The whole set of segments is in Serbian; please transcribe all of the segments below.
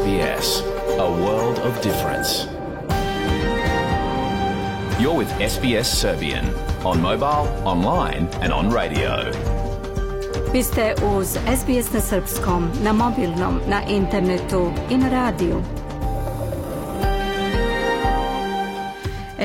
SBS, a world of difference. You're with SBS Serbian on mobile, online and on radio. Vi ste uz SBS na srpskom, na mobilnom, na internetu i na radiju.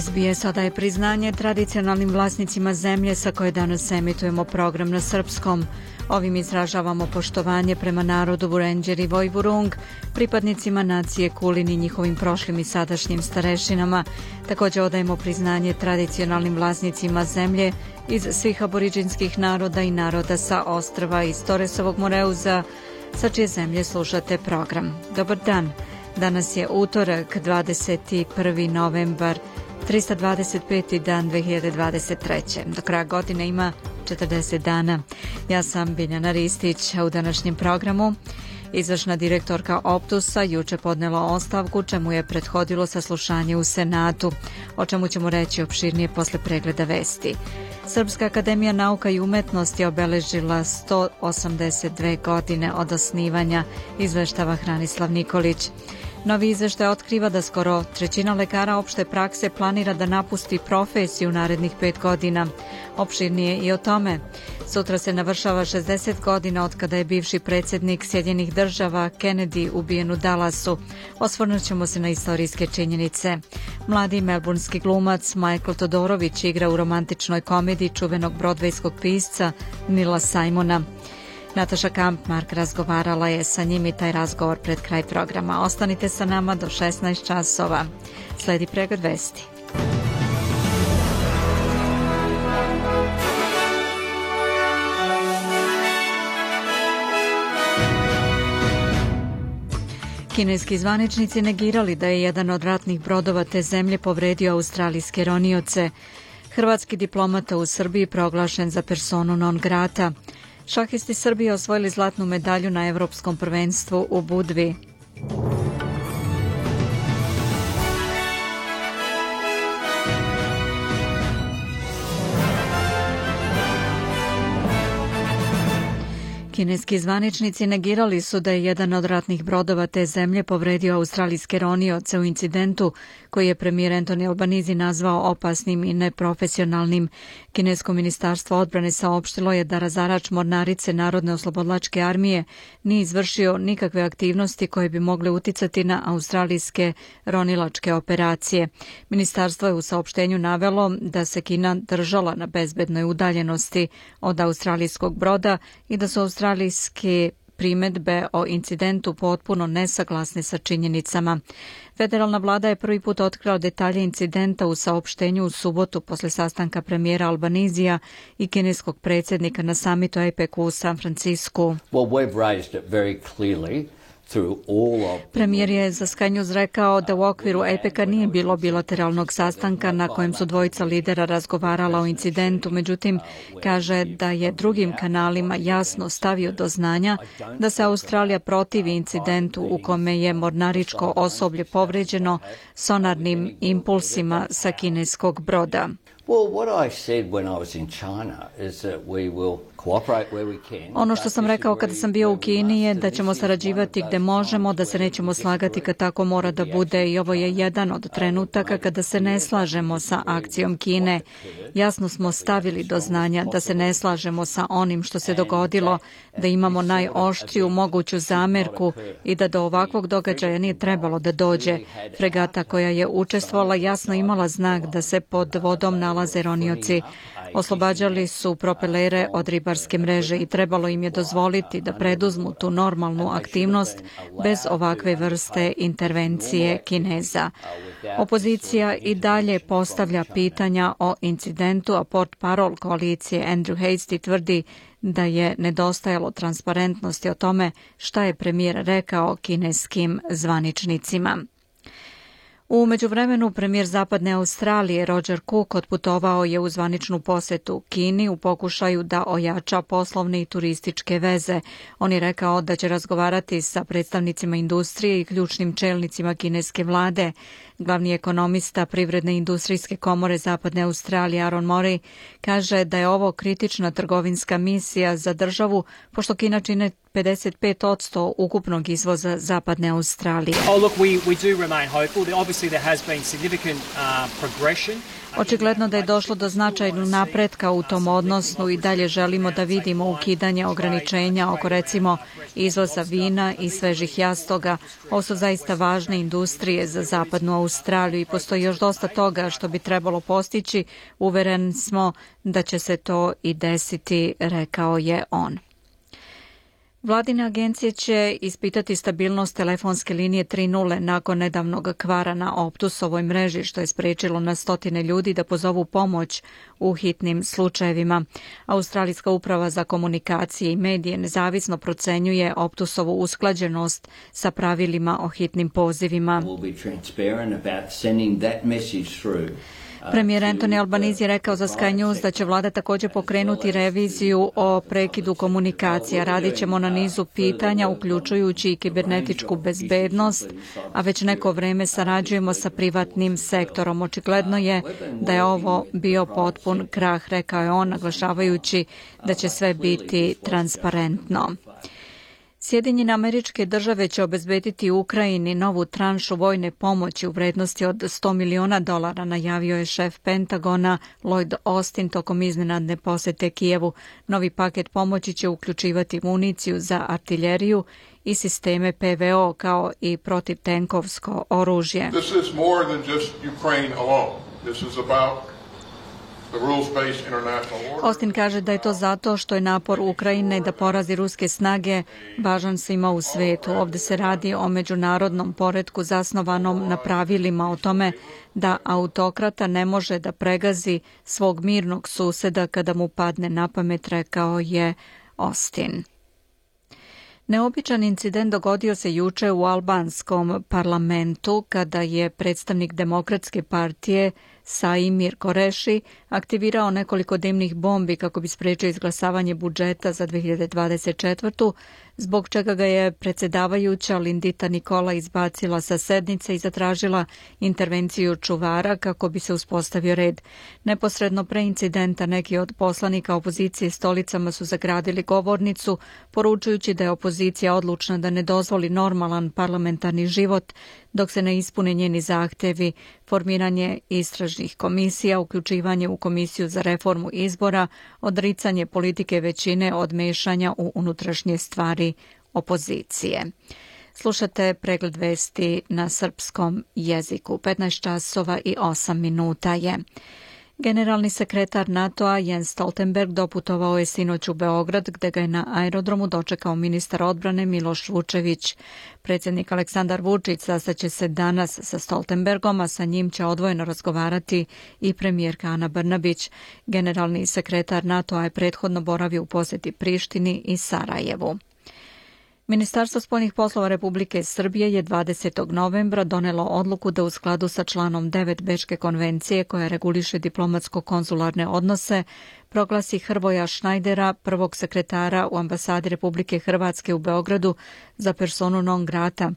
SBS odaje priznanje tradicionalnim vlasnicima zemlje sa koje danas emitujemo program na srpskom. Ovim izražavamo poštovanje prema narodu Vurenđer i Vojvurung, pripadnicima nacije Kulin i njihovim prošlim i sadašnjim starešinama. Takođe odajemo priznanje tradicionalnim vlasnicima zemlje iz svih aboriđinskih naroda i naroda sa ostrava iz Toresovog Moreuza, sa čije zemlje slušate program. Dobar dan! Danas je utorak, 21. novembar 325. dan 2023. Do kraja godine ima 40 dana. Ja sam Biljana Ristić, a u današnjem programu Izvršna direktorka Optusa juče podnela ostavku, čemu je prethodilo saslušanje u Senatu, o čemu ćemo reći opširnije posle pregleda vesti. Srpska akademija nauka i umetnosti obeležila 182 godine od osnivanja, izveštava Hranislav Nikolić. Novi izveštaj otkriva da skoro trećina lekara opšte prakse planira da napusti profesiju narednih pet godina. Opširnije i o tome. Sutra se navršava 60 godina od kada je bivši predsednik Sjedinjenih država Kennedy ubijen u Dallasu. Osvrnut ćemo se na istorijske činjenice. Mladi melburnski glumac Michael Todorović igra u romantičnoj komediji čuvenog brodvejskog pisca Nila Simona. Nataša Kampmark razgovarala je sa njim i taj razgovor pred kraj programa. Ostanite sa nama do 16 časova. Sledi pregled vesti. Kineski zvaničnici negirali da je jedan od ratnih brodova te zemlje povredio australijske ronioce. Hrvatski diplomata u Srbiji proglašen za personu non grata. Šahisti Srbije osvojili zlatnu medalju na Evropskom prvenstvu u Budvi. Kineski zvaničnici negirali su da je jedan od ratnih brodova te zemlje povredio australijske ronioce u incidentu koji je premijer Antoni Albanizi nazvao opasnim i neprofesionalnim. Kinesko ministarstvo odbrane saopštilo je da razarač mornarice Narodne oslobodlačke armije nije izvršio nikakve aktivnosti koje bi mogle uticati na australijske ronilačke operacije. Ministarstvo je u saopštenju navelo da se Kina držala na bezbednoj udaljenosti od australijskog broda i da su australijski primetbe o incidentu potpuno nesaglasne sa činjenicama. Federalna vlada je prvi put otkrila detalje incidenta u saopštenju u subotu posle sastanka premijera Albanizija i kineskog predsjednika na samitu APEC u San Francisku. Well, we've raised it very clearly Premijer je za Sky News rekao da u okviru APEC-a nije bilo bilateralnog sastanka na kojem su dvojica lidera razgovarala o incidentu, međutim kaže da je drugim kanalima jasno stavio do znanja da se Australija protivi incidentu u kome je mornaričko osoblje povređeno sonarnim impulsima sa kineskog broda. Well, what I said when I was in China is that we will Ono što sam rekao kada sam bio u Kini je da ćemo sarađivati gde možemo, da se nećemo slagati kad tako mora da bude i ovo je jedan od trenutaka kada se ne slažemo sa akcijom Kine. Jasno smo stavili do znanja da se ne slažemo sa onim što se dogodilo, da imamo najoštriju moguću zamerku i da do ovakvog događaja nije trebalo da dođe. Fregata koja je učestvovala jasno imala znak da se pod vodom nalaze ronioci. Oslobađali su propelere od ribarske mreže i trebalo im je dozvoliti da preduzmu tu normalnu aktivnost bez ovakve vrste intervencije Kineza. Opozicija i dalje postavlja pitanja o incidentu, a port parol koalicije Andrew Hasty tvrdi da je nedostajalo transparentnosti o tome šta je premijer rekao kineskim zvaničnicima. U međuvremenu premijer Zapadne Australije Roger Cook otputovao je u zvaničnu posetu Kini u pokušaju da ojača poslovne i turističke veze. On je rekao da će razgovarati sa predstavnicima industrije i ključnim čelnicima kineske vlade. Glavni ekonomista Privredne industrijske komore Zapadne Australije Aaron Murray kaže da je ovo kritična trgovinska misija za državu pošto Kina čine 55% ukupnog izvoza zapadne Australije. Oh, look, we, we do remain hopeful. Obviously there has been significant uh, progression. Očigledno da je došlo do značajnog napretka u tom odnosu i dalje želimo da vidimo ukidanje ograničenja oko recimo izvoza vina i svežih jastoga. Ovo su zaista važne industrije za zapadnu Australiju i postoji još dosta toga što bi trebalo postići. Uveren smo da će se to i desiti, rekao je on. Vladine agencije će ispitati stabilnost telefonske linije 3.0 nakon nedavnog kvara na Optusovoj mreži, što je sprečilo na stotine ljudi da pozovu pomoć u hitnim slučajevima. Australijska uprava za komunikacije i medije nezavisno procenjuje Optusovu usklađenost sa pravilima o hitnim pozivima. Premijer Anthony Albanese je rekao za Sky News da će vlada takođe pokrenuti reviziju o prekidu komunikacija. Radit ćemo na nizu pitanja, uključujući i kibernetičku bezbednost, a već neko vreme sarađujemo sa privatnim sektorom. Očigledno je da je ovo bio potpun krah, rekao je on, naglašavajući da će sve biti transparentno. Sjedinjene američke države će obezbediti Ukrajini novu tranšu vojne pomoći u vrednosti od 100 miliona dolara, najavio je šef Pentagona Lloyd Austin tokom iznenadne posete Kijevu. Novi paket pomoći će uključivati municiju za artiljeriju i sisteme PVO kao i protivtenkovsko oružje. This is more than just Ukraine alone. This is about Austin kaže da je to zato što je napor Ukrajine da porazi ruske snage važan svima u svetu. Ovde se radi o međunarodnom poredku zasnovanom na pravilima o tome da autokrata ne može da pregazi svog mirnog suseda kada mu padne na pamet, rekao je Austin. Neobičan incident dogodio se juče u albanskom parlamentu kada je predstavnik Demokratske partije Saimir Koreši aktivirao nekoliko dimnih bombi kako bi sprečio izglasavanje budžeta za 2024 zbog čega ga je predsedavajuća Lindita Nikola izbacila sa sednice i zatražila intervenciju čuvara kako bi se uspostavio red. Neposredno pre incidenta neki od poslanika opozicije stolicama su zagradili govornicu, poručujući da je opozicija odlučna da ne dozvoli normalan parlamentarni život dok se ne ispune njeni zahtevi, formiranje istražnih komisija, uključivanje u komisiju za reformu izbora, odricanje politike većine od mešanja u unutrašnje stvari opozicije. Slušate pregled vesti na srpskom jeziku. 15 časova i 8 minuta je. Generalni sekretar NATO-a Jens Stoltenberg doputovao je sinoć u Beograd gde ga je na aerodromu dočekao ministar odbrane Miloš Vučević. Predsjednik Aleksandar Vučić sastaće se danas sa Stoltenbergom, a sa njim će odvojeno razgovarati i premijerka Ana Brnabić. Generalni sekretar NATO-a je prethodno boravio u poseti Prištini i Sarajevu. Ministarstvo spoljnih poslova Republike Srbije je 20. novembra donelo odluku da u skladu sa članom 9 Bečke konvencije koja reguliše diplomatsko-konzularne odnose proglasi Hrvoja Šnajdera, prvog sekretara u ambasadi Republike Hrvatske u Beogradu za personu non grata.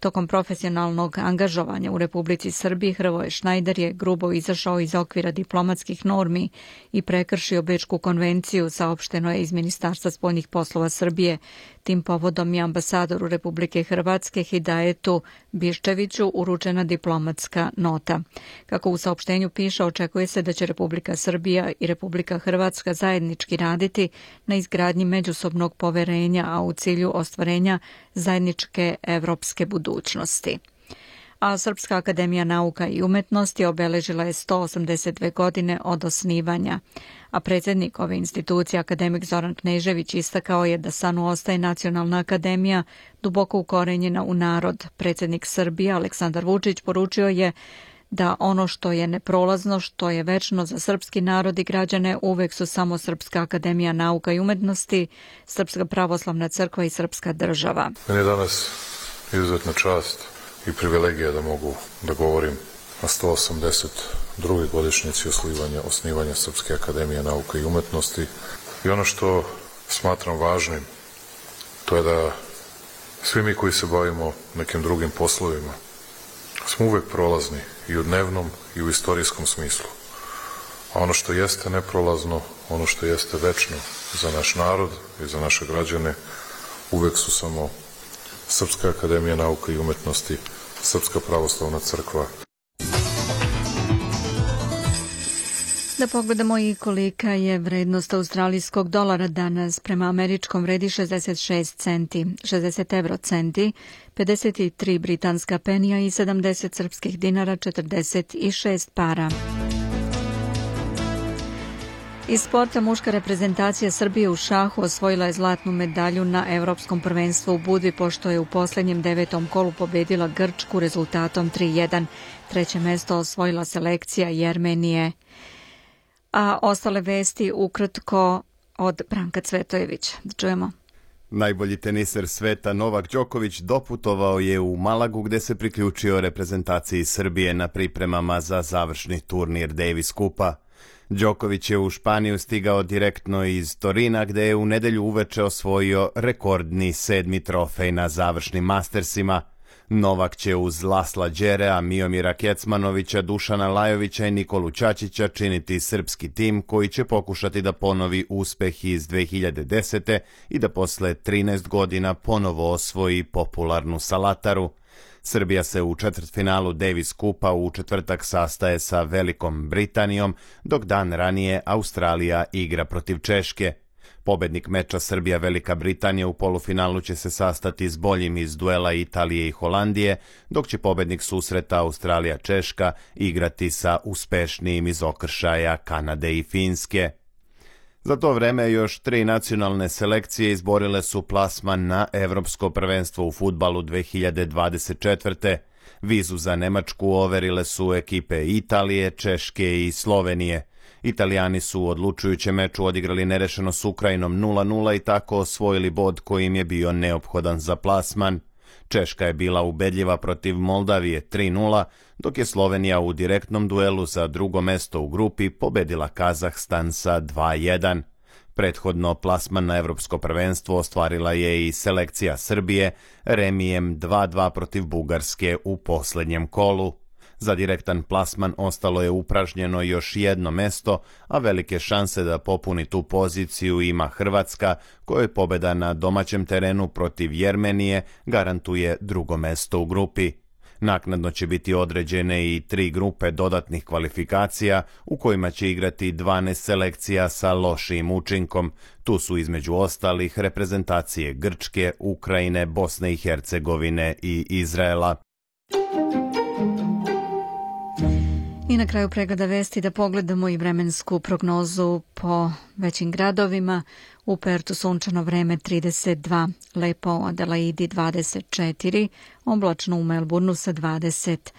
Tokom profesionalnog angažovanja u Republici Srbiji Hrvoje Šnajder je grubo izašao iz okvira diplomatskih normi i prekršio Bečku konvenciju, saopšteno je iz Ministarstva spoljnih poslova Srbije. Tim povodom je ambasadoru Republike Hrvatske Hidajetu Biščeviću uručena diplomatska nota. Kako u saopštenju piše, očekuje se da će Republika Srbija i Republika Hrvatska zajednički raditi na izgradnji međusobnog poverenja, a u cilju ostvarenja zajedničke evropske budućnosti a Srpska akademija nauka i umetnosti obeležila je 182 godine od osnivanja, a predsjednik ove institucije, akademik Zoran Knežević, istakao je da Sanu ostaje Nacionalna akademija duboko ukorenjena u narod. Predsjednik Srbije, Aleksandar Vučić, poručio je da ono što je neprolazno, što je večno za srpski narod i građane uvek su samo Srpska akademija nauka i umetnosti, Srpska pravoslavna crkva i Srpska država. Meni je danas izuzetna čast i privilegija da mogu da govorim na 182. godišnjici osnivanja, osnivanja Srpske akademije nauka i umetnosti. I ono što smatram važnim, to je da svi mi koji se bavimo nekim drugim poslovima, smo uvek prolazni i u dnevnom i u istorijskom smislu. A ono što jeste neprolazno, ono što jeste večno za naš narod i za naše građane, uvek su samo Srpska akademija nauka i umetnosti, Srpska pravoslavna crkva. Da pogledamo i kolika je vrednost australijskog dolara danas. Prema američkom vredi 66 centi, 60 euro centi, 53 britanska penija i 70 srpskih dinara, 46 para. Iz sporta muška reprezentacija Srbije u šahu osvojila je zlatnu medalju na Evropskom prvenstvu u Budvi pošto je u poslednjem devetom kolu pobedila Grčku rezultatom 3-1. Treće mesto osvojila selekcija Jermenije. A ostale vesti ukratko od Branka Cvetojevića. Da čujemo. Najbolji teniser sveta Novak Đoković doputovao je u Malagu gde se priključio reprezentaciji Srbije na pripremama za završni turnir Davis Kupa. Đoković je u Španiju stigao direktno iz Torina gde je u nedelju uveče osvojio rekordni sedmi trofej na završnim Mastersima. Novak će uz Lasla Đerea, Miomira Kecmanovića, Dušana Lajovića i Nikolu Ćačića činiti srpski tim koji će pokušati da ponovi uspeh iz 2010. i da posle 13 godina ponovo osvoji popularnu Salataru. Srbija se u četvrtfinalu Davis Kupa u četvrtak sastaje sa Velikom Britanijom, dok dan ranije Australija igra protiv Češke. Pobednik meča Srbija-Velika Britanija u polufinalu će se sastati s boljim iz duela Italije i Holandije, dok će pobednik susreta Australija-Češka igrati sa uspešnijim iz okršaja Kanade i Finske. Za to vreme još tri nacionalne selekcije izborile su plasman na Evropsko prvenstvo u futbalu 2024. Vizu za Nemačku overile su ekipe Italije, Češke i Slovenije. Italijani su u odlučujućem meču odigrali nerešeno s Ukrajinom 0-0 i tako osvojili bod koji im je bio neophodan za plasman. Češka je bila ubedljiva protiv Moldavije 3-0, dok je Slovenija u direktnom duelu za drugo mesto u grupi pobedila Kazahstan sa 2-1. Prethodno plasman na evropsko prvenstvo ostvarila je i selekcija Srbije remijem 2-2 protiv Bugarske u poslednjem kolu. Za direktan plasman ostalo je upražnjeno još jedno mesto, a velike šanse da popuni tu poziciju ima Hrvatska, kojoj pobeda na domaćem terenu protiv Jermenije garantuje drugo mesto u grupi. Naknadno će biti određene i tri grupe dodatnih kvalifikacija u kojima će igrati 12 selekcija sa lošim učinkom. Tu su između ostalih reprezentacije Grčke, Ukrajine, Bosne i Hercegovine i Izraela. I na kraju pregleda vesti da pogledamo i vremensku prognozu po većim gradovima. U Pertu sunčano vreme 32, lepo u Adelaidi 24, oblačno u Melbourneu sa 20,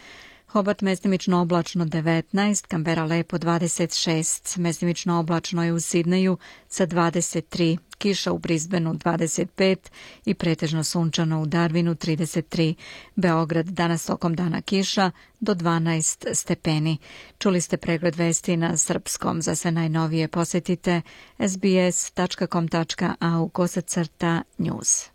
Hobart mestimično oblačno 19, Kambera lepo 26, mestimično oblačno je u Sidneju sa 23, kiša u Brisbaneu 25 i pretežno sunčano u Darwinu 33. Beograd danas tokom dana kiša do 12 stepeni. Čuli ste pregled vesti na srpskom. Za sve najnovije posetite sbs.com.au kosacrta news.